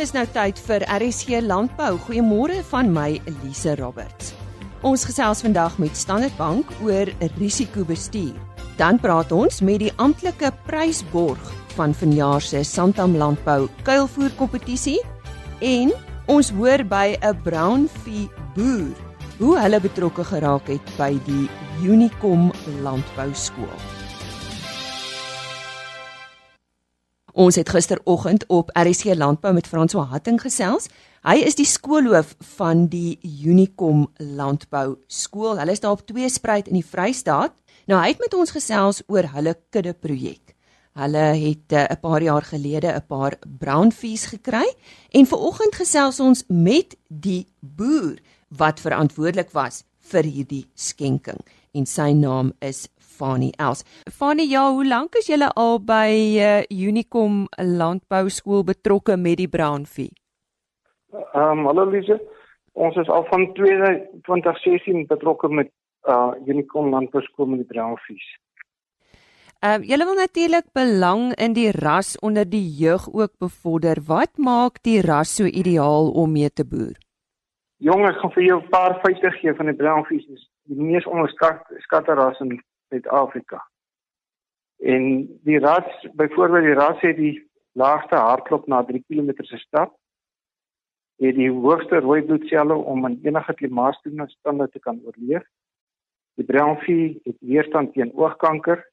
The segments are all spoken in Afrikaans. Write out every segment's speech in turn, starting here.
Dis nou tyd vir RSG Landbou. Goeiemôre van my Elise Roberts. Ons gesels vandag met Standard Bank oor risikobestuur. Dan praat ons met die amptelike prysborg van vanjaar se Santam Landbou kuilvoer kompetisie en ons hoor by 'n brownvee boer hoe hulle betrokke geraak het by die Unicom Landbou Skool. Ons het gisteroggend op RC Landbou met François Hatting gesels. Hy is die skoolhoof van die Unicom Landbou Skool. Hulle is daar op twee spruit in die Vrystaat. Nou hy het met ons gesels oor hulle kudde projek. Hulle het eh, 'n uh, paar jaar gelede 'n paar brownfees gekry en vanoggend gesels ons met die boer wat verantwoordelik was vir hierdie skenking en sy naam is Fani Els. Fani, ja, hoe lank is julle al by uh, Unicom Landbou Skool betrokke met die Brownfee? Ehm, um, hallo Lise. Ons is al van 2016 betrokke met uh Unicom Landbou Skool met die Brownfees. Ehm, uh, julle wil natuurlik belang in die ras onder die jeug ook bevorder. Wat maak die ras so ideaal om mee te boer? Jong, ek gaan vir jou 'n paar feite gee van die Brownfees. Dis die mees onderskatte ras in Suid-Afrika. En die ras, byvoorbeeld die ras het die laagste hartklop na 3 km se stap. Het die hoogste rooi bloedselle om in enige klimaatstoestande te kan oorleef. Die brownfee het weerstand teen oogkanker.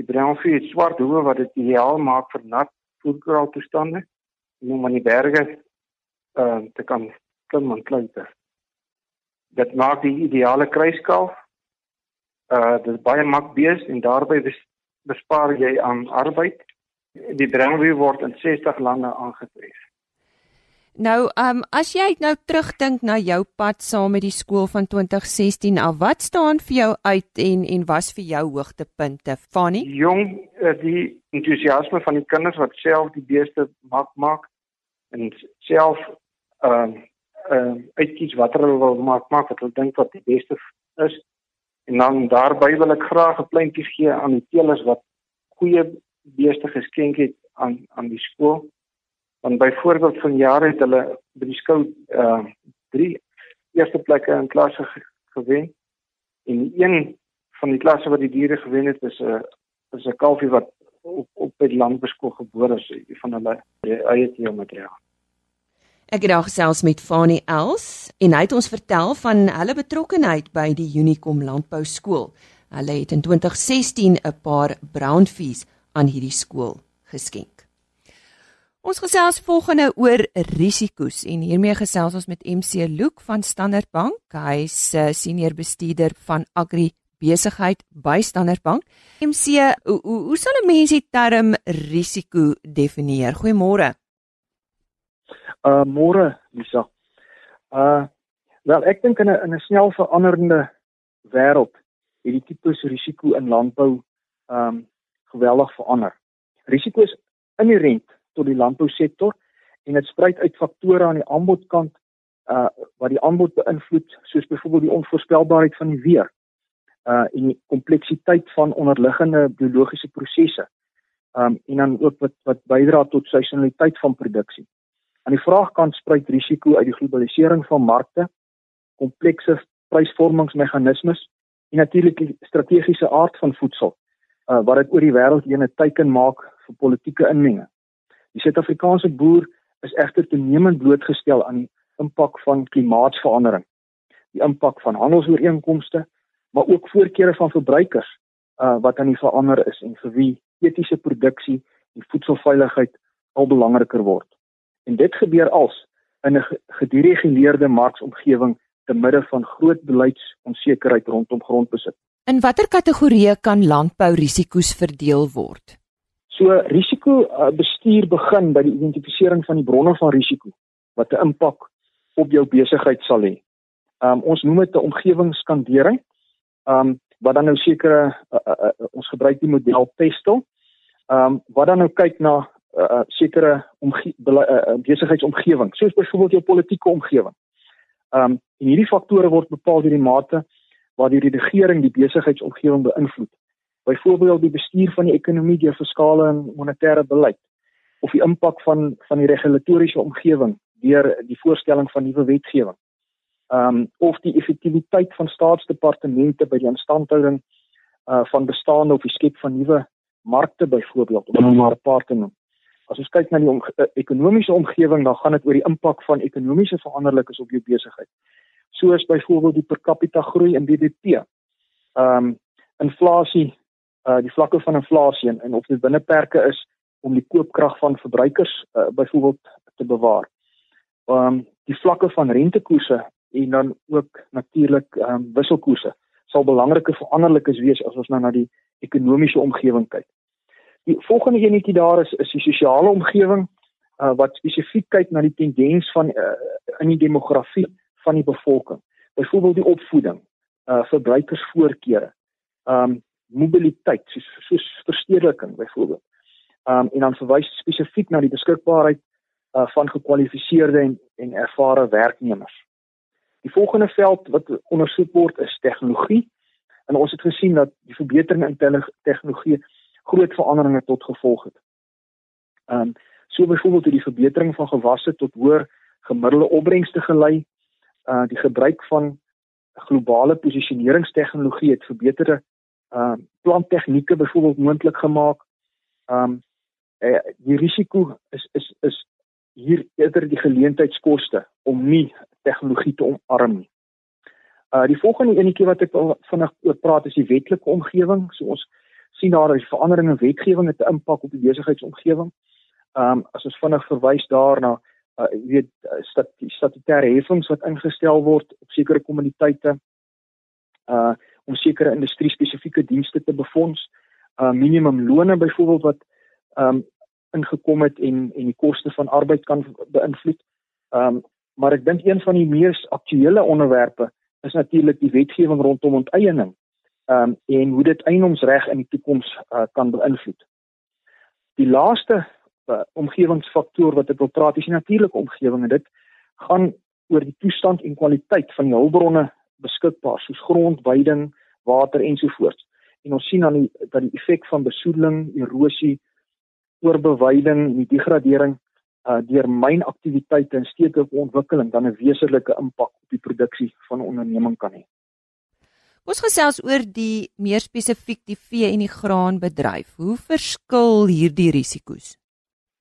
Die brownfee het swart hoë wat dit ideaal maak vir nat voedkraal toestande en om aan die berge uh, te kan klim en klouter. Dit maak die ideale kruiskalf uh dis baie mak bees en daarbey bespaar jy aan arbeid. Die brandweer word in 60 lande aangetref. Nou, um as jy nou terugdink na jou pad saam met die skool van 2016 af, wat staan vir jou uit en en was vir jou hoogtepunte? Fani? Jong, uh, die entoesiasme van die kinders wat self die beeste mak maak en self um uh, uh, uitkies watter hulle wil maak, maak wat hulle dink wat die beste is En dan daarby wil ek graag 'n pleintjie gee aan die teelers wat goeie beeste geskenk het aan aan die skool. Want byvoorbeeld van jare het hulle by die skou uh drie eerste plekke in klasse gewen. En een van die klasse wat die diere gewen het is 'n uh, is 'n kalfie wat op op by die landbeskool gebore is van hulle eie teelmateriaal. Ek het daar gesels met Fani Els en hy het ons vertel van hulle betrokkeheid by die Unicom Landbou Skool. Hulle het in 2016 'n paar brownfees aan hierdie skool geskenk. Ons gesels volgende oor risiko's en hiermee gesels ons met MC Luke van Standard Bank. Hy is uh, senior bestuurder van Agri besigheid by Standard Bank. MC, hoe, hoe, hoe sal 'n mens die term risiko definieer? Goeiemôre. Uh môre, Lisa. Uh wel ek dink in 'n in 'n snel veranderende wêreld het die tipe risiko in landbou um geweldig verander. Risiko is inherent tot die landbousektor en dit spruit uit faktore aan die aanbodkant uh wat die aanbod beïnvloed soos byvoorbeeld die onvoorspelbaarheid van die weer uh en die kompleksiteit van onderliggende biologiese prosesse. Um en dan ook wat wat bydra tot seisonaliteit van produksie. Aan die vraagkant spruit risiko uit die globalisering van markte, komplekse prysvormingsmeganismes en natuurlik die strategiese aard van voedsel uh, wat dit oor die wêreld heen 'n teiken maak vir politieke inmenging. Die Suid-Afrikaanse boer is egter toenemend blootgestel aan die impak van klimaatsverandering, die impak van handelsooreenkomste, maar ook voorkeure van verbruikers uh, wat aan die verander is en vir wie etiese produksie en voedselveiligheid al belangriker word. En dit gebeur als in 'n gedireguleerde marksomgewing te midde van groot beleidsonsekerheid rondom grondbesit. In watter kategorieë kan landbourisiko's verdeel word? So risiko uh, bestuur begin by die identifisering van die bronne van risiko wat 'n impak op jou besigheid sal hê. Um ons noem dit 'n omgewingsskandering. Um wat dan nou sekere uh, uh, uh, ons gebruik die model PESTEL. Um wat dan nou kyk na uh, sekere uh, besigheidsomgewing, soos byvoorbeeld jou politieke omgewing. Um en hierdie faktore word bepaal deur die mate waardeur die regering die besigheidsomgewing beïnvloed. Byvoorbeeld die bestuur van die ekonomie deur fiskale en monetêre beleid. of die impak van van die regulatoriese omgewing deur die voorstelling van nuwe wetgewing. Ehm um, of die effektiwiteit van staatsdepartemente by die instandhouding uh van bestaande of die skep van nuwe markte byvoorbeeld om nou maar 'n paar te noem. As ons kyk na die om, uh, ekonomiese omgewing, dan gaan dit oor die impak van ekonomiese veranderlikes op jou besigheid. Soos byvoorbeeld die per capita groei in BBP. Ehm um, inflasie, uh die vlakke van inflasie en, en of dit binneperke is om die koopkrag van verbruikers uh, byvoorbeeld te bewaar. Ehm um, die vlakke van rentekoerse en dan ook natuurlik ehm um, wisselkoerse sal belangrike veranderlikes wees as ons nou na die ekonomiese omgewing kyk. Die volgende enetjie daar is is die sosiale omgewing uh, wat spesifiek kyk na die tendens van uh, in die demografie van die bevolking. Byvoorbeeld die opvoeding, uh verbruikersvoorkeure, ehm um, mobiliteit soos soos verstedeliking byvoorbeeld. Ehm um, en dan verwys spesifiek na die beskikbaarheid uh van gekwalifiseerde en en ervare werknemers. Die volgende veld wat ondersoek word is tegnologie. En ons het gesien dat die verbetering in tegnologie groot veranderinge tot gevolg het. Ehm um, so byvoorbeeld het die verbetering van gewasse tot hoër gemiddelde opbrengste gelei. Uh die gebruik van globale posisioneringstegnologie het verbeterde ehm uh, planttegnieke byvoorbeeld moontlik gemaak. Ehm um, uh, die risiko is is is hier eerder die geleentheidskoste om nie tegnologie te omarm nie. Uh die volgende enetjie wat ek vinnig oor praat is die wetlike omgewing. So ons sien daar is veranderinge in wetgewing het 'n impak op die besigheidsomgewing. Um as ons vinnig verwys daarna, uh jy weet stat statutêre heffings wat ingestel word op sekere kommuniteite uh om sekere industrie spesifieke dienste te befonds. Uh minimumlone byvoorbeeld wat um ingekom het en en die koste van arbeid kan beïnvloed. Um maar ek dink een van die mees aktuelle onderwerpe is natuurlik die wetgewing rondom onteiening ehm um, en hoe dit eiendomsreg in die toekoms uh, kan beïnvloed. Die laaste uh, omgewingsfaktor wat ek wil praat is die natuurlike omgewing en dit gaan oor die toestand en kwaliteit van die hulpbronne beskikbaar soos grond, weiding, water ensovoorts. En ons sien dan die, dat die effek van besoedeling, erosie, oorbeweiding en die degradering uh, deur mynaktiwiteite en stedelike ontwikkeling dan 'n wesenlike impak op die produksie van 'n onderneming kan hê. Ons gesels oor die meer spesifiek die vee en die graanbedryf. Hoe verskil hierdie risiko's?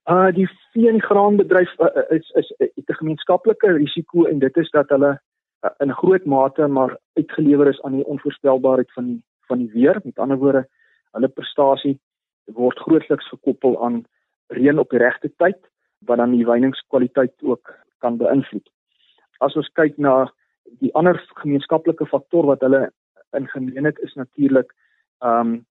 Uh die vee en graanbedryf uh, uh is is 'n uh, gemeenskaplike risiko en dit is dat hulle uh, in groot mate maar uitgelewer is aan die onvoorspelbaarheid van die van die weer. Met ander woorde, hulle prestasie word grootliks gekoppel aan reën op die regte tyd wat dan die wyningskwaliteit ook kan beïnvloed. As ons kyk na die ander gemeenskaplike faktor wat hulle in gemeen het is natuurlik ehm um,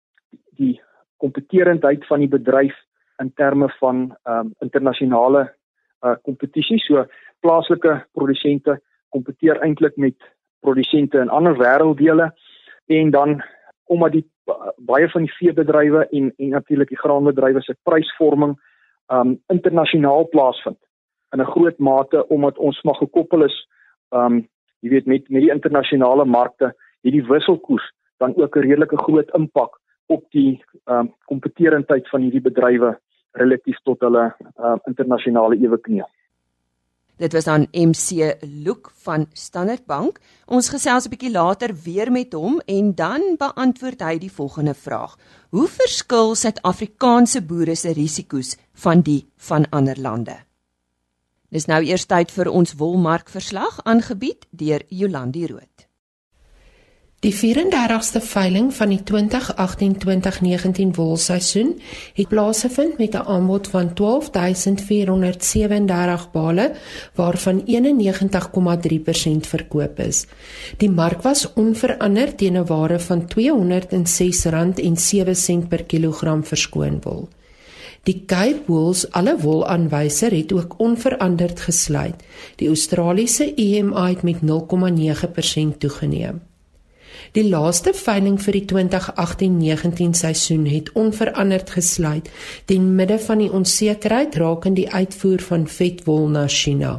die kompeterendheid van die bedryf in terme van ehm um, internasionale uh kompetisie. So plaaslike produsente kompeteer eintlik met produsente in ander wêrelddele en dan omdat die baie van die veebedrywe en en natuurlik die graanbedrywe se prysvorming um internasionaal plaasvind in 'n groot mate omdat ons maar gekoppel is um jy weet met met die internasionale markte hierdie wisselkoers dan ook 'n redelike groot impak op die um kompeterendheid van hierdie bedrywe relatief tot hulle um internasionale eweknie. Dit was dan MC Look van Standard Bank. Ons gesels 'n bietjie later weer met hom en dan beantwoord hy die volgende vraag: Hoe verskil Suid-Afrikaanse boere se risiko's van die van ander lande? Dis nou eers tyd vir ons wolmarkverslag aangebied deur Jolandi Root. Die 34ste veiling van die 2018-2019 wolseisoen het plaasgevind met 'n aanbod van 12437 bale waarvan 91,3% verkoop is. Die mark was onveranderd teen 'n waarde van R206.07 per kilogram verskoon wol. Die Cape Wools alle wolaanwyser het ook onveranderd gesluit. Die Australiese EMI het met 0,9% toegeneem. Die laaste veiling vir die 2018-19 seisoen het onveranderd gesluit ten midde van die onsekerheid rakende die uitvoer van vetwol na China.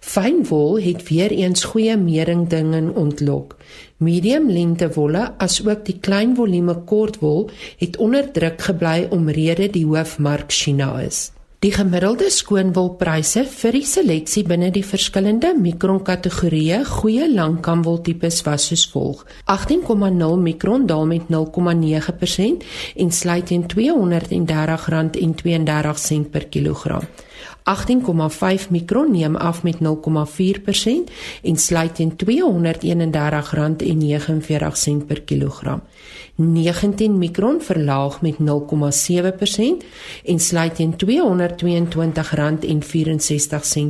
Fynwol het weer eens goeie meringdinge ontlok. Medium lengte wolle asook die klein volume kortwol het onder druk gebly omrede die hoofmark China is. Die gemiddelde skoonwolpryse vir die seleksie binne die verskillende mikronkategorieë goeie langkamwoltipes was soos volg: 18,0 mikron daal met 0,9% en sluit teen R230,32 per kilogram. 18,5 mikron neem af met 0,4% en sluit teen R231,49 per kilogram. 19 mikron verlaag met 0,7% en sluit teen R222,64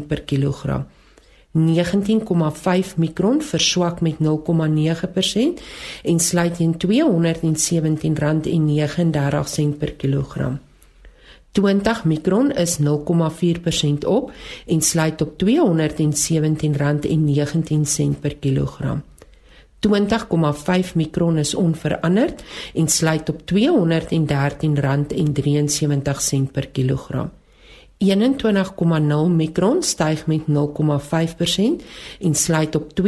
per kilogram. 19,5 mikron verswak met 0,9% en sluit teen R217,39 per kilogram. 20 mikron is 0,4% op en sluit op R217,19 per kilogram. 20,5 mikron is onveranderd en sluit op R213,73 per kilogram. 21,0 mikron styg met 0,5% en sluit op R217,81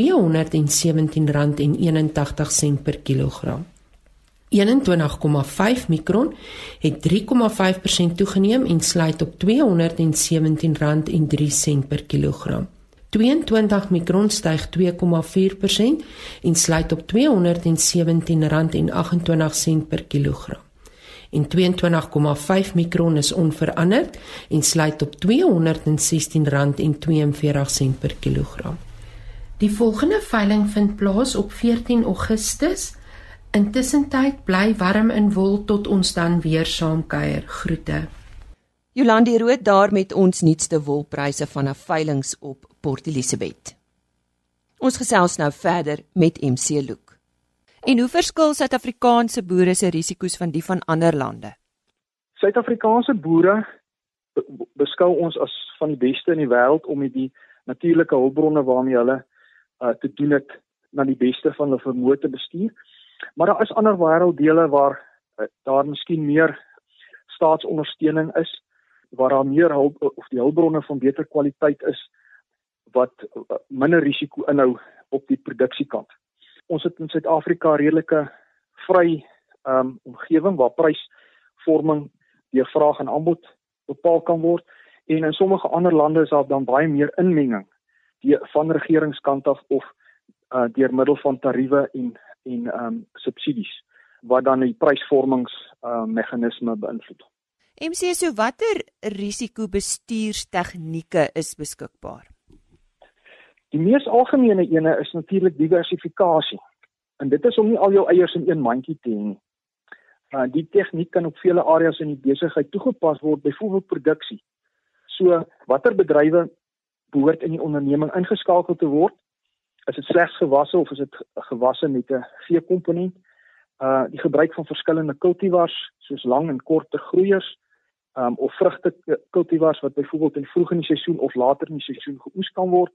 per kilogram. 21,5 mikron het 3,5% toegeneem en sluit op R217,03 per kilogram. 22 mikron styg 2,4% en sluit op R217,28 per kilogram. En 22,5 mikron is onveranderd en sluit op R216,42 per kilogram. Die volgende veiling vind plaas op 14 Augustus Intussen tyd bly warm in wol tot ons dan weer saam kuier. Groete. Jolandi Rood daar met ons nuutste wolpryse van 'n veiling op Port Elizabeth. Ons gesels nou verder met MC Look. En hoe verskil Suid-Afrikaanse boere se risiko's van die van ander lande? Suid-Afrikaanse boere beskou ons as van die beste in die wêreld om met die natuurlike hulpbronne waarmee hulle uh, te doen het na die beste van hulle vermoë te bestuur. Maar daar is ander wêrelddele waar uh, daar miskien meer staatsondersteuning is, waar daar meer hulp of die hulpbronne van beter kwaliteit is wat uh, minder risiko inhou op die produksiekant. Ons het in Suid-Afrika redelike vry um omgewing waar prysvorming deur vraag en aanbod bepaal kan word en in sommige ander lande is daar dan baie meer inmenging die van regeringskant af of uh, deur middel van tariewe en en ehm um, subsidies wat dan die prysvormings uh meganisme beïnvloed. MC so watter risikobestuurstegnieke is beskikbaar? Die mees algemene ene is natuurlik diversifikasie. En dit is om nie al jou eiers in een mandjie te hê nie. Uh die tegniek kan op vele areas in die besigheid toegepas word, byvoorbeeld produksie. So watter bedrywe behoort in die onderneming ingeskakel te word is dit slegs gewasse of is dit gewasse met 'n veekomponent? Uh die gebruik van verskillende kultivars soos lang en korte groeiers um of vrugte kultivars wat byvoorbeeld in vroeg in die seisoen of later in die seisoen geoes kan word.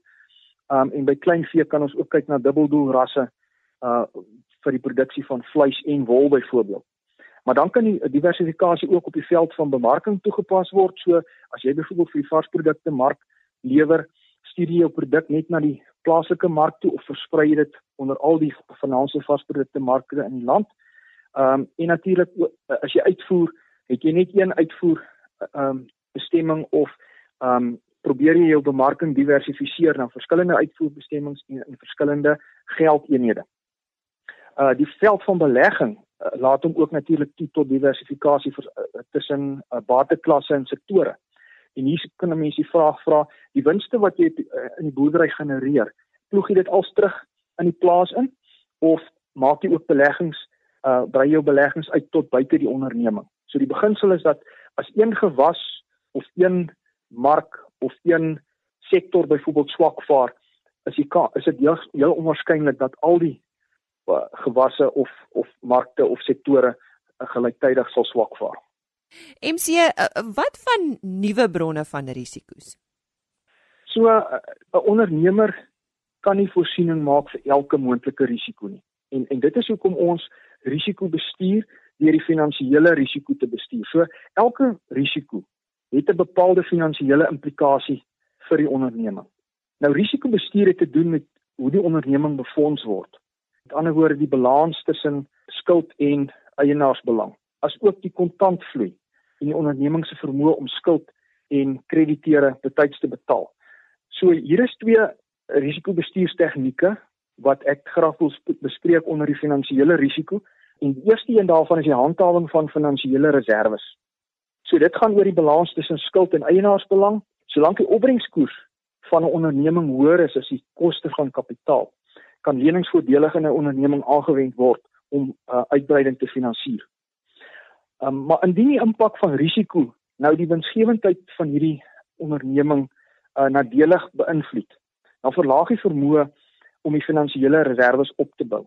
Um en by kleinvee kan ons ook kyk na dubbeldoel rasse uh vir die produksie van vleis en wol byvoorbeeld. Maar dan kan die diversifikasie ook op die veld van bemarking toegepas word. So as jy byvoorbeeld vir varsprodukte mark lewer, stuur jy jou produk net na die plaaslike mark toe of versprei dit onder al die finansiële vasprodukte markte in die land. Ehm um, en natuurlik as jy uitvoer, het jy net een uitvoer ehm um, bestemming of ehm um, probeer jy jou bemarking diversifiseer na verskillende uitvoerbestemmings en in verskillende geldeenhede. Uh die veld van belegging uh, laat hom ook natuurlik toe tot diversifikasie vir uh, tussen uh, bateklasse en sektore. En hier kan 'n mens die vraag vra, die winste wat jy uh, in die boerdery genereer, ploeg jy dit als terug in die plaas in of maak jy ook beleggings uh brei jou beleggings uit tot buite die onderneming. So die beginsel is dat as een gewas of een mark of een sektor byvoorbeeld swak vaar, is jy is dit heel, heel onwaarskynlik dat al die uh, gewasse of of markte of sektore gelyktydig sal swak vaar. MC, uh, wat van nuwe bronne van risiko's? So 'n ondernemer kan nie voorsiening maak vir elke moontlike risiko nie. En en dit is hoekom ons risiko bestuur deur die finansiële risiko te bestuur. So elke risiko het 'n bepaalde finansiële implikasie vir die onderneming. Nou risiko bestuur het te doen met hoe die onderneming befonds word. Met ander woorde die balans tussen skuld en eienaarsbelang, asook die kontantvloei en die onderneming se vermoë om skuld en krediteure betyds te betaal. So hier is twee risikobestuurstegnieke wat ek graag wil bespreek onder die finansiële risiko. En die eerste een daarvan is die handhawing van finansiële reserves. So dit gaan oor die balans tussen skuld en eienaarsbelang. Solank die opbrengskoers van 'n onderneming hoër is as die koste van kapitaal, kan leningsvoordelig in 'n onderneming aangewend word om uh, uitbreiding te finansier. Um, maar indien die impak van risiko nou die winsgewendheid van hierdie onderneming uh, nadelig beïnvloed, dan verlaag die vermoë om die finansiële reserves op te bou.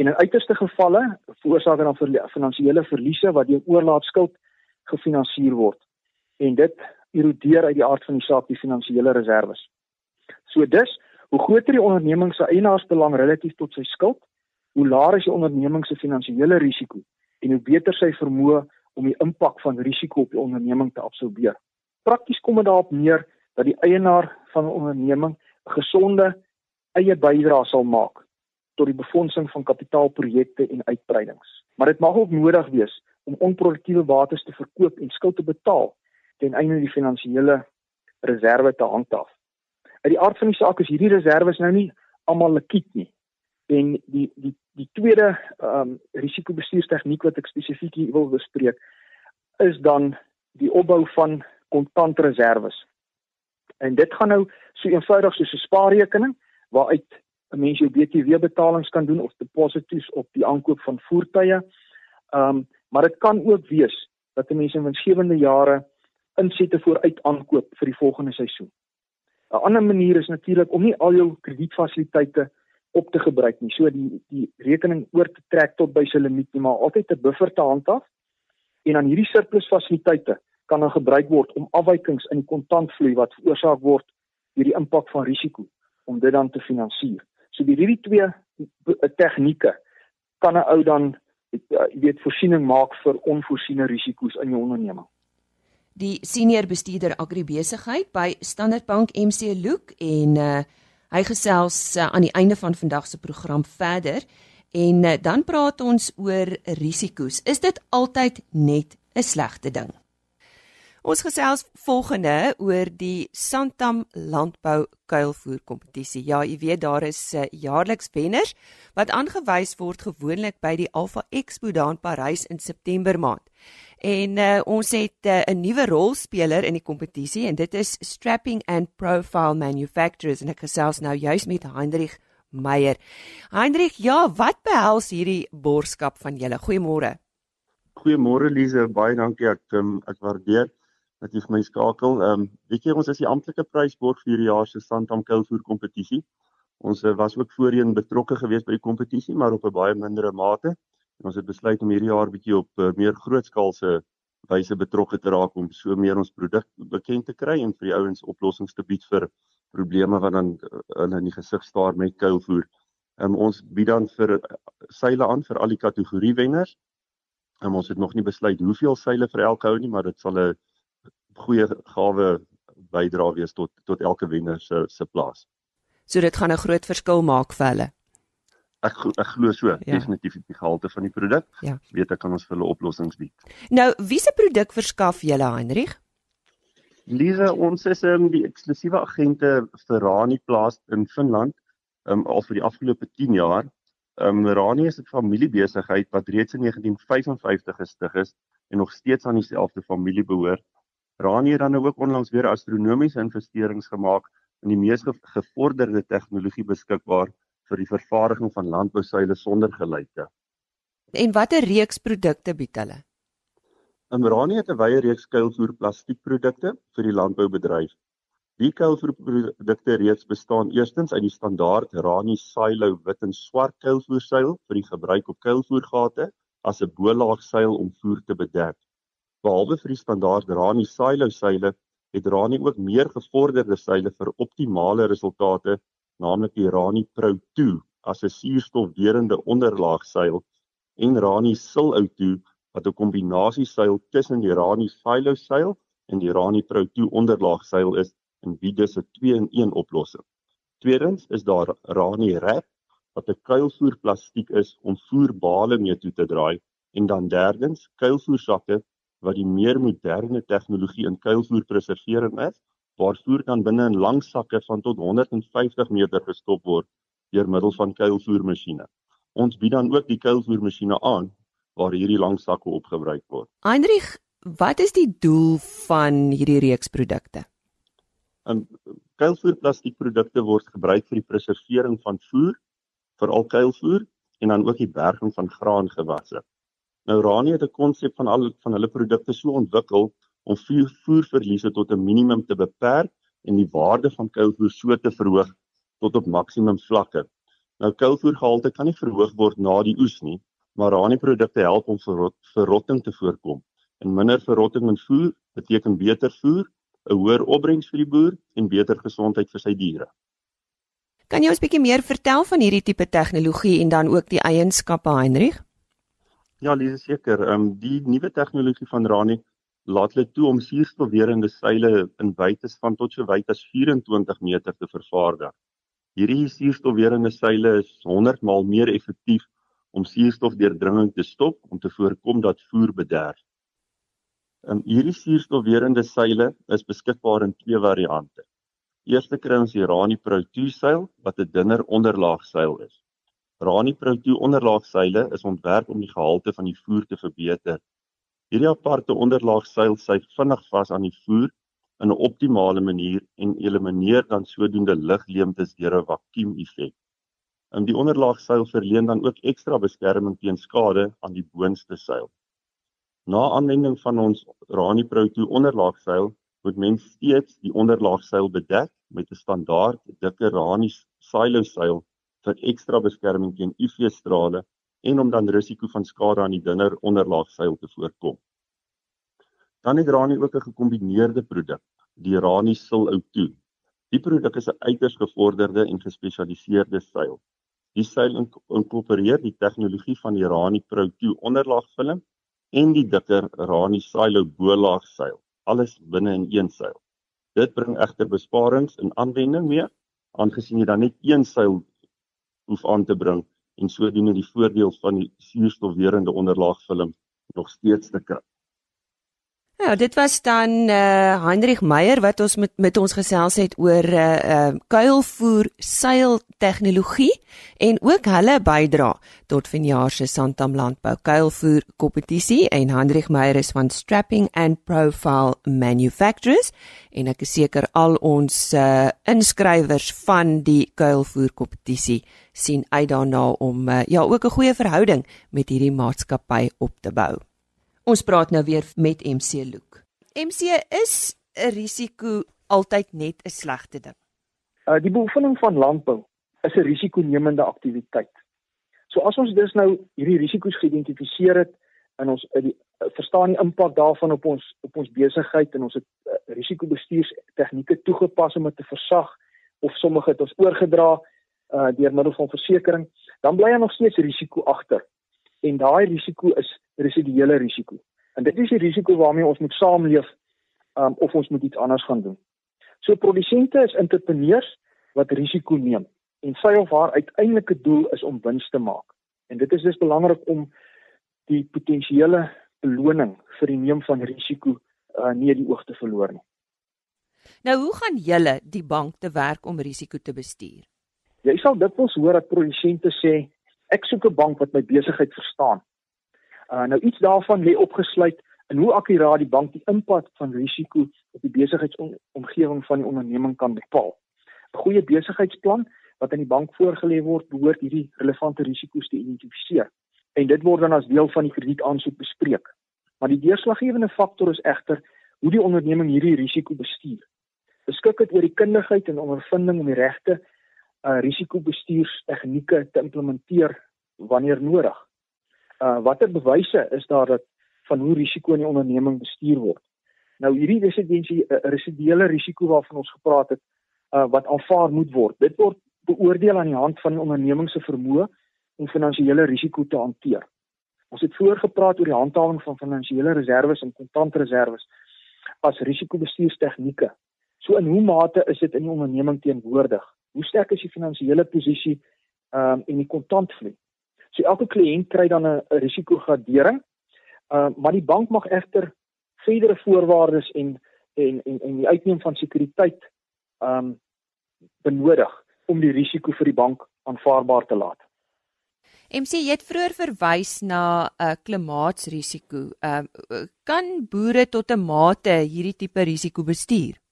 En in uiterste gevalle veroorsaak dit dan vir finansiële verliese wat deur oorlaatskuld gefinansier word. En dit erodeer uit die aard van die saak die finansiële reserves. So dus, hoe groter die onderneming se eienaarsbelang relatief tot sy skuld, hoe laer is die onderneming se finansiële risiko en hoe beter sy vermoë om die impak van risiko op die onderneming te absorbeer. Prakties kom dit daarop neer dat die eienaar van 'n onderneming 'n gesonde eie bydrae sal maak tot die befondsing van kapitaalprojekte en uitbreidings. Maar dit mag ook nodig wees om onproduktiewe bates te verkoop en skuld te betaal ten einde die finansiële reserve te handhaaf. Uit die aard van die saak is hierdie reserves nou nie almal likwid nie. En die die die tweede ehm um, risikobestuurstegniek wat ek spesifiek hier wil bespreek is dan die opbou van kontantreserves. En dit gaan nou so eenvoudig soos 'n spaarrekening waaruit 'n mens jou BTW betalings kan doen of deposito's op die aankoop van voertuie. Ehm um, maar dit kan ook wees dat 'n mens in winsgewende jare insette vooruit aankoop vir die volgende seisoen. 'n Ander manier is natuurlik om nie al jou kredietfasiliteite op te gebruik nie. So die die rekening oor te trek tot by sy limiet nie, maar altyd 'n buffer te handhaaf. En dan hierdie surplus fasiliteite kan dan gebruik word om afwykings in die kontantvloei wat veroorsaak word deur die impak van risiko om dit dan te finansier. So die hierdie twee tegnieke kan 'n ou dan jy weet voorsiening maak vir onvoorsiene risiko's in jou onderneming. Die senior bestuurder agribesigheid by Standard Bank MC Luke en uh, hy gesels uh, aan die einde van vandag se program verder en uh, dan praat ons oor risiko's. Is dit altyd net 'n slegte ding? Ons gesels volgende oor die Santam Landbou Kuilvoer Kompetisie. Ja, jy weet daar is uh, jaarliks wenners wat aangewys word gewoonlik by die Alpha Expo daar in Parys in September maand. En uh, ons het uh, 'n nuwe rolspeler in die kompetisie en dit is Strapping and Profile Manufacturers en ek gesels nou juis met Hendrik Meyer. Hendrik, ja, wat behels hierdie borskap van julle? Goeiemôre. Goeiemôre Lize, baie dankie ek um, ek waardeer dat jy vir my skakel. Ehm um, weet jy ons is die amptelike prysborg vir hierdie jaar se Santam Kuilvoer kompetisie. Ons uh, was ook voorheen betrokke geweest by die kompetisie, maar op 'n baie mindere mate. En ons het besluit om hierdie jaar bietjie op uh, meer grootskaalse wyse betrokke te raak om so meer ons produk bekend te kry en vir die ouens oplossings te bied vir probleme wat dan uh, hulle in die gesig staar met kuilvoer. Ehm um, ons bied dan vir seile aan vir al die kategorie wenners. Um, ons het nog nie besluit hoeveel seile vir elke ou nie, maar dit sal 'n goeie gawe bydra wees tot tot elke wenner se se plaas. So dit gaan 'n groot verskil maak vir hulle. Ek ek glo so, ja. definitief die gehalte van die produk. Ja. Weet ek kan ons vir hulle oplossings bied. Nou, wie se produk verskaf julle, Heinrich? Lisa, ons is um, die eksklusiewe agente vir Rani plaas in Finland, um, al vir die afgelope 10 jaar. Um, Rani is 'n familiebesigheid wat reeds in 1955 gestig is en nog steeds aan dieselfde familie behoort. Rani het dan nou ook onlangs weer astronomiese investerings gemaak in die mees gevorderde tegnologie beskikbaar vir die vervaardiging van landbouseile sonder geluite. En watter reeks produkte bied hulle? Rani het 'n wye reeks kuilvoer plastiekprodukte vir die landboubedryf. Die kuilvoerprodukte reeks bestaan eerstens uit die standaard Rani silo wit en swart kuilvoerseil vir die gebruik op kuilvoergate as 'n bolaagseil om voer te bedek. Behalwe vir die standaard Rani silo seile, het Rani ook meer gevorderde seile vir optimale resultate, naamlik die Rani Pro 2 as 'n suurstofdeurende onderlaagseil en Rani Sil Auto wat 'n kombinasie seil tussen die Rani silo seil en die Rani Pro 2 onderlaagseil is en wie dus 'n 2-in-1 oplossing. Tweedens is daar Rani Wrap wat 'n kuilvoer plastiek is om voerbale mee toe te draai en dan derdens kuilvoersakke wat die meer moderne tegnologie in kuilvoerpreservering is, waar voer dan binne in lang sakke van tot 150 meter gestop word deur middel van kuilvoermasjiene. Ons bied dan ook die kuilvoermasjiene aan waar hierdie lang sakke opgebruik word. Heinrich, wat is die doel van hierdie reeks produkte? En kuilvoerplastiekprodukte word gebruik vir die preservering van voer, veral kuilvoer en dan ook die berging van graangewasse. Nou Rani het 'n konsep van al van hulle produkte so ontwikkel om voer, voerverliese tot 'n minimum te beperk en die waarde van kuilvoer so te verhoog tot op maksimum vlakke. Nou kuilvoergehalte kan nie verhoog word na die oes nie, maar Rani produkte help om verrot, verrotting te voorkom. En minder verrotting in voer beteken beter voer, 'n hoër opbrengs vir die boer en beter gesondheid vir sy diere. Kan jy ons bietjie meer vertel van hierdie tipe tegnologie en dan ook die eienskappe, Heinrich? Ja, Lise seker. Ehm um, die nuwe tegnologie van Rani laat hulle toe om suurstofwerende seile in wytes van tot so wyd as 24 meter te vervaardig. Hierdie suurstofwerende seile is 100 maal meer effektief om suurstofdeurdringing te stop om te voorkom dat voer bederf. Um, hierdie suurstofwerende seile is beskikbaar in twee variante. Eerste kry ons die Rani Pro 2 seil wat 'n dunner onderlaagseil is. Rani Pro 2 onderlaagseile is ontwerp om die gehalte van die voer te verbeter. Hierdie aparte onderlaagseil sy vinnig vas aan die voer in 'n optimale manier en elimineer dan sodoende lugleemtes deur 'n vakuum effek. In die onderlaagseil verleen dan ook ekstra beskerming teen skade aan die boonste seil. Na aanwending van ons Rani Pro 2 onderlaagseil moet mens steeds die onderlaagseil bedek met 'n standaard dikker Rani silo seil vir ekstra beskerming teen UV-strale en om dan risiko van skade aan die dunner onderlaagseil te voorkom. Dan het Rani ook 'n gekombineerde produk, die Rani Sil O2. Die produk is 'n uiters gevorderde en gespesialiseerde seil. Die seil inkorporeer die tegnologie van die Rani Pro 2 onderlaagfilm en die dikker Rani Silo bolaagseil, alles binne in een seil. Dit bring egter besparings in aanwending mee, aangesien jy dan net een seil hoef aan te bring en sodoende die voordeel van die suurstofwerende onderlaagfilm nog steeds te kry. Ja, dit was dan uh Heinrich Meyer wat ons met met ons gesels het oor uh, uh kuilvoer seil tegnologie en ook hulle bydra tot vanjaar se Santam landbou kuilvoer kompetisie en Heinrich Meyer is van Strapping and Profile Manufacturers en ek is seker al ons uh inskrywers van die kuilvoer kompetisie sien uit daarna om uh, ja ook 'n goeie verhouding met hierdie maatskappy op te bou. Ons praat nou weer met MC Look. MC is 'n risiko altyd net 'n slegte ding. Uh die beoefening van landbou is 'n risikonemende aktiwiteit. So as ons dus nou hierdie risiko's geïdentifiseer het en ons uh, die uh, verstaan die impak daarvan op ons op ons besigheid en ons het uh, risikobestuurstegnieke toegepas om dit te versag of sommige het ons oorgedra uh deur middel van versekerings, dan bly daar nog steeds risiko agter. En daai risiko is residuele risiko. En dit is die risiko waarmee ons moet saamleef um, of ons moet iets anders gaan doen. So produsente is entrepreneurs wat risiko neem en sy of haar uiteindelike doel is om wins te maak. En dit is dus belangrik om die potensiële beloning vir die neem van risiko uh, nie die oog te verloor nie. Nou hoe gaan julle die bank te werk om risiko te bestuur? Jy sal dikwels hoor dat produsente sê ek soek 'n bank wat my besigheid verstaan. Uh nou iets daarvan lê opgesluit in hoe akkuraat die bank die impak van risiko op die besigheidsomgewing van die onderneming kan bepaal. 'n Goeie besigheidsplan wat aan die bank voorgelê word, behoort hierdie relevante risiko's te identifiseer en dit word dan as deel van die kredietaansoek bespreek. Maar die deurslaggewende faktor is egter hoe die onderneming hierdie risiko bestuur. Beskik dit oor die kundigheid en ondervinding om die regte uh risikobestuurstegnieke te implementeer wanneer nodig uh watter bewyse is daar dat van hoe risiko in die onderneming bestuur word. Nou hierdie residensie uh, residuele risiko waarvan ons gepraat het uh wat aanvaar moet word. Dit word beoordeel aan die hand van die onderneming se vermoë om finansiële risiko te hanteer. Ons het vroeër gepraat oor die handhawing van finansiële reserves en kontantreserves as risikobestuurstegnieke. So in hoe mate is dit in die onderneming teenwoordig? Hoe sterk is die finansiële posisie ehm um, en die kontantvloei? So elke kliënt kry dan 'n risikogradering. Uh maar die bank mag egter verdere voorwaardes en en en en die uitneem van sekuriteit ehm um, benodig om die risiko vir die bank aanvaarbaar te laat. MC jy het vroeër verwys na 'n uh, klimaatsrisiko. Ehm uh, kan boere tot 'n mate hierdie tipe risiko bestuur?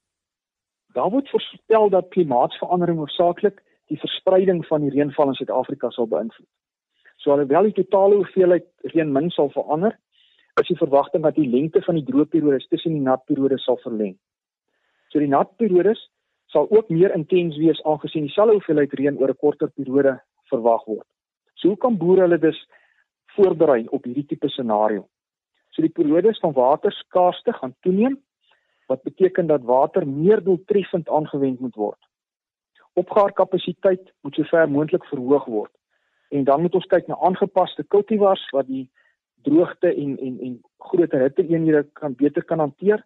Daar word voorspel dat klimaatsverandering hoofsaaklik die verspreiding van die reënval in Suid-Afrika sal beïnvloed. So alhoewel die totale hoeveelheid reën min sal verander, is die verwagting dat die lengte van die droogperiodes tussen die natperiodes sal verleng. So die natperiodes sal ook meer intens wees aangesien dieselfde hoeveelheid reën oor 'n korter periode verwag word. So hoe kan boere hulle dus voorberei op hierdie tipe scenario? So die periodes van waterskaarste gaan toeneem wat beteken dat water meer doeltreffend aangewend moet word. Opgaarkapasiteit moet sover moontlik verhoog word. En dan moet ons kyk na aangepaste kultivars wat die droogte en en en groter hitteeenhede kan beter kan hanteer.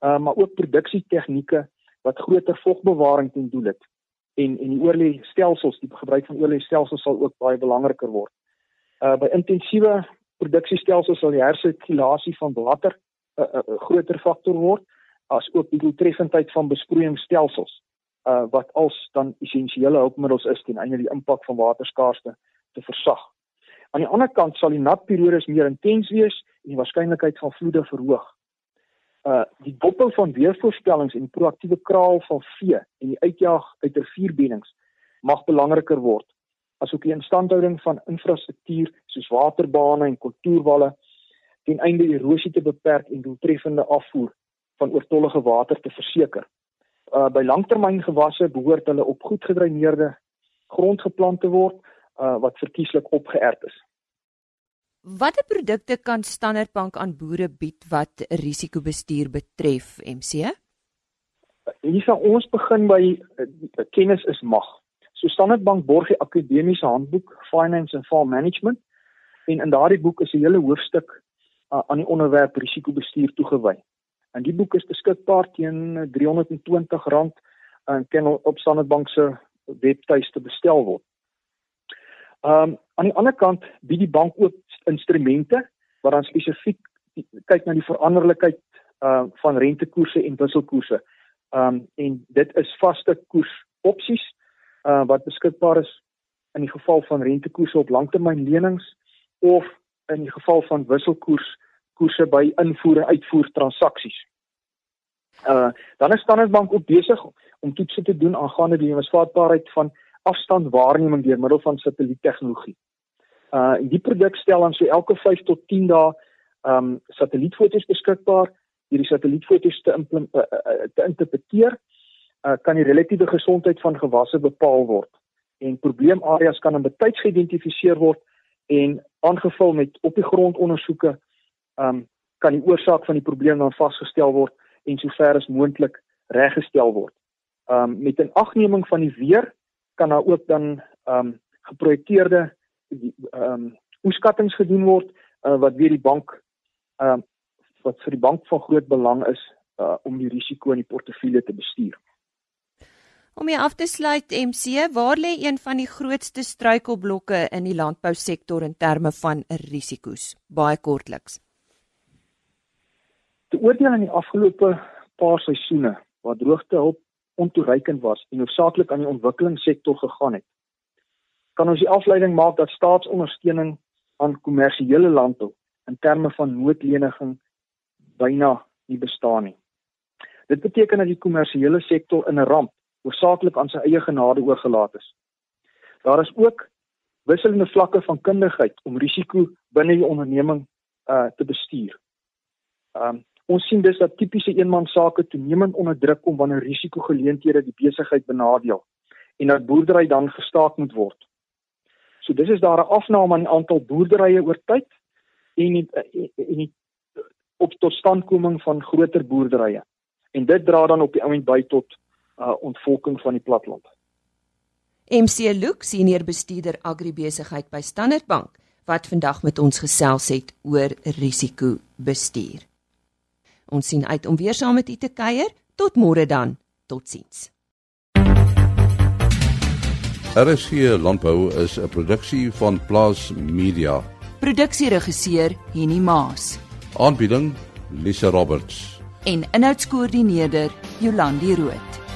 Uh maar ook produksietegnieke wat groter vogbewaring ten doel het. En en die oorlê stelsels, die gebruik van oorlê stelsels sal ook baie belangriker word. Uh by intensiewe produksiestelsels sal die hersirkulasie van water 'n uh, uh, uh, groter faktor word as ook die doeltreffendheid van besproeiingsstelsels uh wat als dan essensiële hulpmiddels is ten einde die impak van waterskaarste te versag. Aan die ander kant sal die natperiodes meer intens wees en die waarskynlikheid van vloede verhoog. Uh die dophou van weervoorspellings en die proaktiewe kraal van vee en die uitjaag uit rivierbeddings mag belangriker word asook die instandhouding van infrastruktuur soos waterbane en kontourwalle ten einde erosie te beperk en doeltreffende afvoer van oortollige water te verseker. Uh by langtermyngewasse behoort hulle op goed gedreineerde grond geplant te word uh wat verkieslik opgeërd is. Watter produkte kan Standard Bank aan boere bied wat risikobestuur betref, MC? Hier sal ons begin by uh, kennis is mag. So Standard Bank borg die akademiese handboek Finance and Farm Management en in daardie boek is 'n hele hoofstuk uh, aan die onderwerp risikobestuur toegewy. En die boek is beskikbaar teen R320 en kan op Standard Bank se webtuiste bestel word. Ehm um, aan die ander kant bied die bank ook instrumente wat dan spesifiek kyk na die veranderlikheid uh van rentekoerse en wisselkoerse. Ehm um, en dit is vaste koers opsies uh wat beskikbaar is in die geval van rentekoerse op langtermynlenings of in die geval van wisselkoers koerse by invoer en uitvoer transaksies. Uh dan is Standard Bank ook besig om toetse te doen aangaande die investeerbaarheid van afstandwaarneming deur middel van satelliettegnologie. Uh die produk stel dan so elke 5 tot 10 dae um satellietfoto's beskikbaar. Hierdie satellietfoto's te uh, uh, uh, te interpreteer uh kan die relatiewe gesondheid van gewasse bepaal word en probleemareas kan in betyds geïdentifiseer word en aangevul met op die grond ondersoeke um kan die oorsaak van die probleem dan vasgestel word en sover as moontlik reggestel word. Um met 'n agneming van die weer kan daar ook dan um geprojekteerde um oeskattinge gedoen word uh, wat weer die bank um wat vir die bank van groot belang is uh, om die risiko in die portefeulje te bestuur. Om hier af te sluit MC, waar lê een van die grootste struikelblokke in die landbousektor in terme van risiko's? Baie kortliks. Te oordeel in die afgelope paar seisoene waar droogte hulp ontoereikend was en hoofsaaklik aan die ontwikkelingssektor gegaan het, kan ons die afleiding maak dat staatsondersteuning aan kommersiële landbou in terme van noodleniging byna nie bestaan nie. Dit beteken dat die kommersiële sektor in 'n ramp hoofsaaklik aan sy eie genade oorgelaat is. Daar is ook wisselende vlakke van kundigheid om risiko binne die onderneming uh te bestuur. Um Ons sien dus dat tipiese eenmansake toenemend onder druk kom wanneer risikogeleenthede die besigheid benadeel en dat boerdery dan gestaak moet word. So dis is daar 'n afname die aantal boerderye oor tyd en die, en die op tot standkoming van groter boerderye. En dit dra dan op die oomblik by tot uh, ontvolking van die platland. MC Luke, senior bestuurder agribesigheid by Standard Bank, wat vandag met ons gesels het oor risikobestuur. Ons sien uit om weer saam met u te kuier. Tot môre dan. Totsiens. RSC Landbou is 'n produksie van Plaas Media. Produksieregisseur Henny Maas. Aanbieding Lisa Roberts en inhoudskoördineerder Jolandi Root.